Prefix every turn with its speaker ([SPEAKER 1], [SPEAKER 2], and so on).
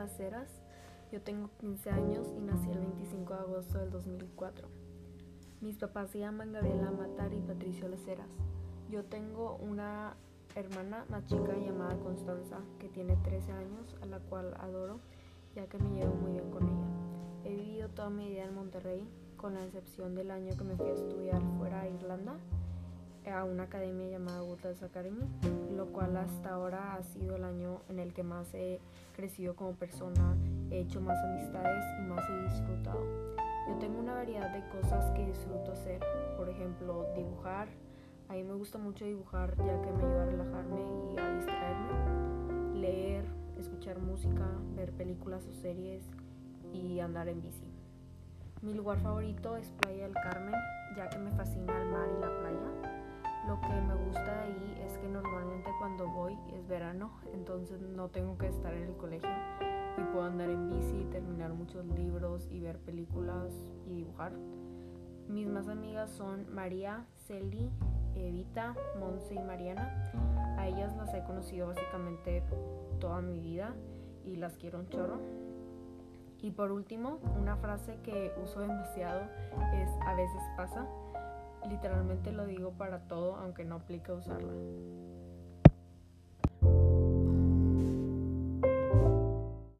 [SPEAKER 1] Leceras. Yo tengo 15 años y nací el 25 de agosto del 2004. Mis papás se llaman Gabriela Matar y Patricio Leceras. Yo tengo una hermana más chica llamada Constanza, que tiene 13 años, a la cual adoro, ya que me llevo muy bien con ella. He vivido toda mi vida en Monterrey, con la excepción del año que me fui a estudiar fuera a Irlanda a una academia llamada Woodlands Academy, lo cual hasta ahora ha sido el año en el que más he crecido como persona, he hecho más amistades y más he disfrutado. Yo tengo una variedad de cosas que disfruto hacer, por ejemplo, dibujar. A mí me gusta mucho dibujar ya que me ayuda a relajarme y a distraerme. Leer, escuchar música, ver películas o series y andar en bici. Mi lugar favorito es Playa del Carmen, cuando voy es verano, entonces no tengo que estar en el colegio y puedo andar en bici, terminar muchos libros y ver películas y dibujar. Mis más amigas son María, Celi, Evita, Monse y Mariana. A ellas las he conocido básicamente toda mi vida y las quiero un chorro. Y por último, una frase que uso demasiado es a veces pasa. Literalmente lo digo para todo, aunque no aplica usarla.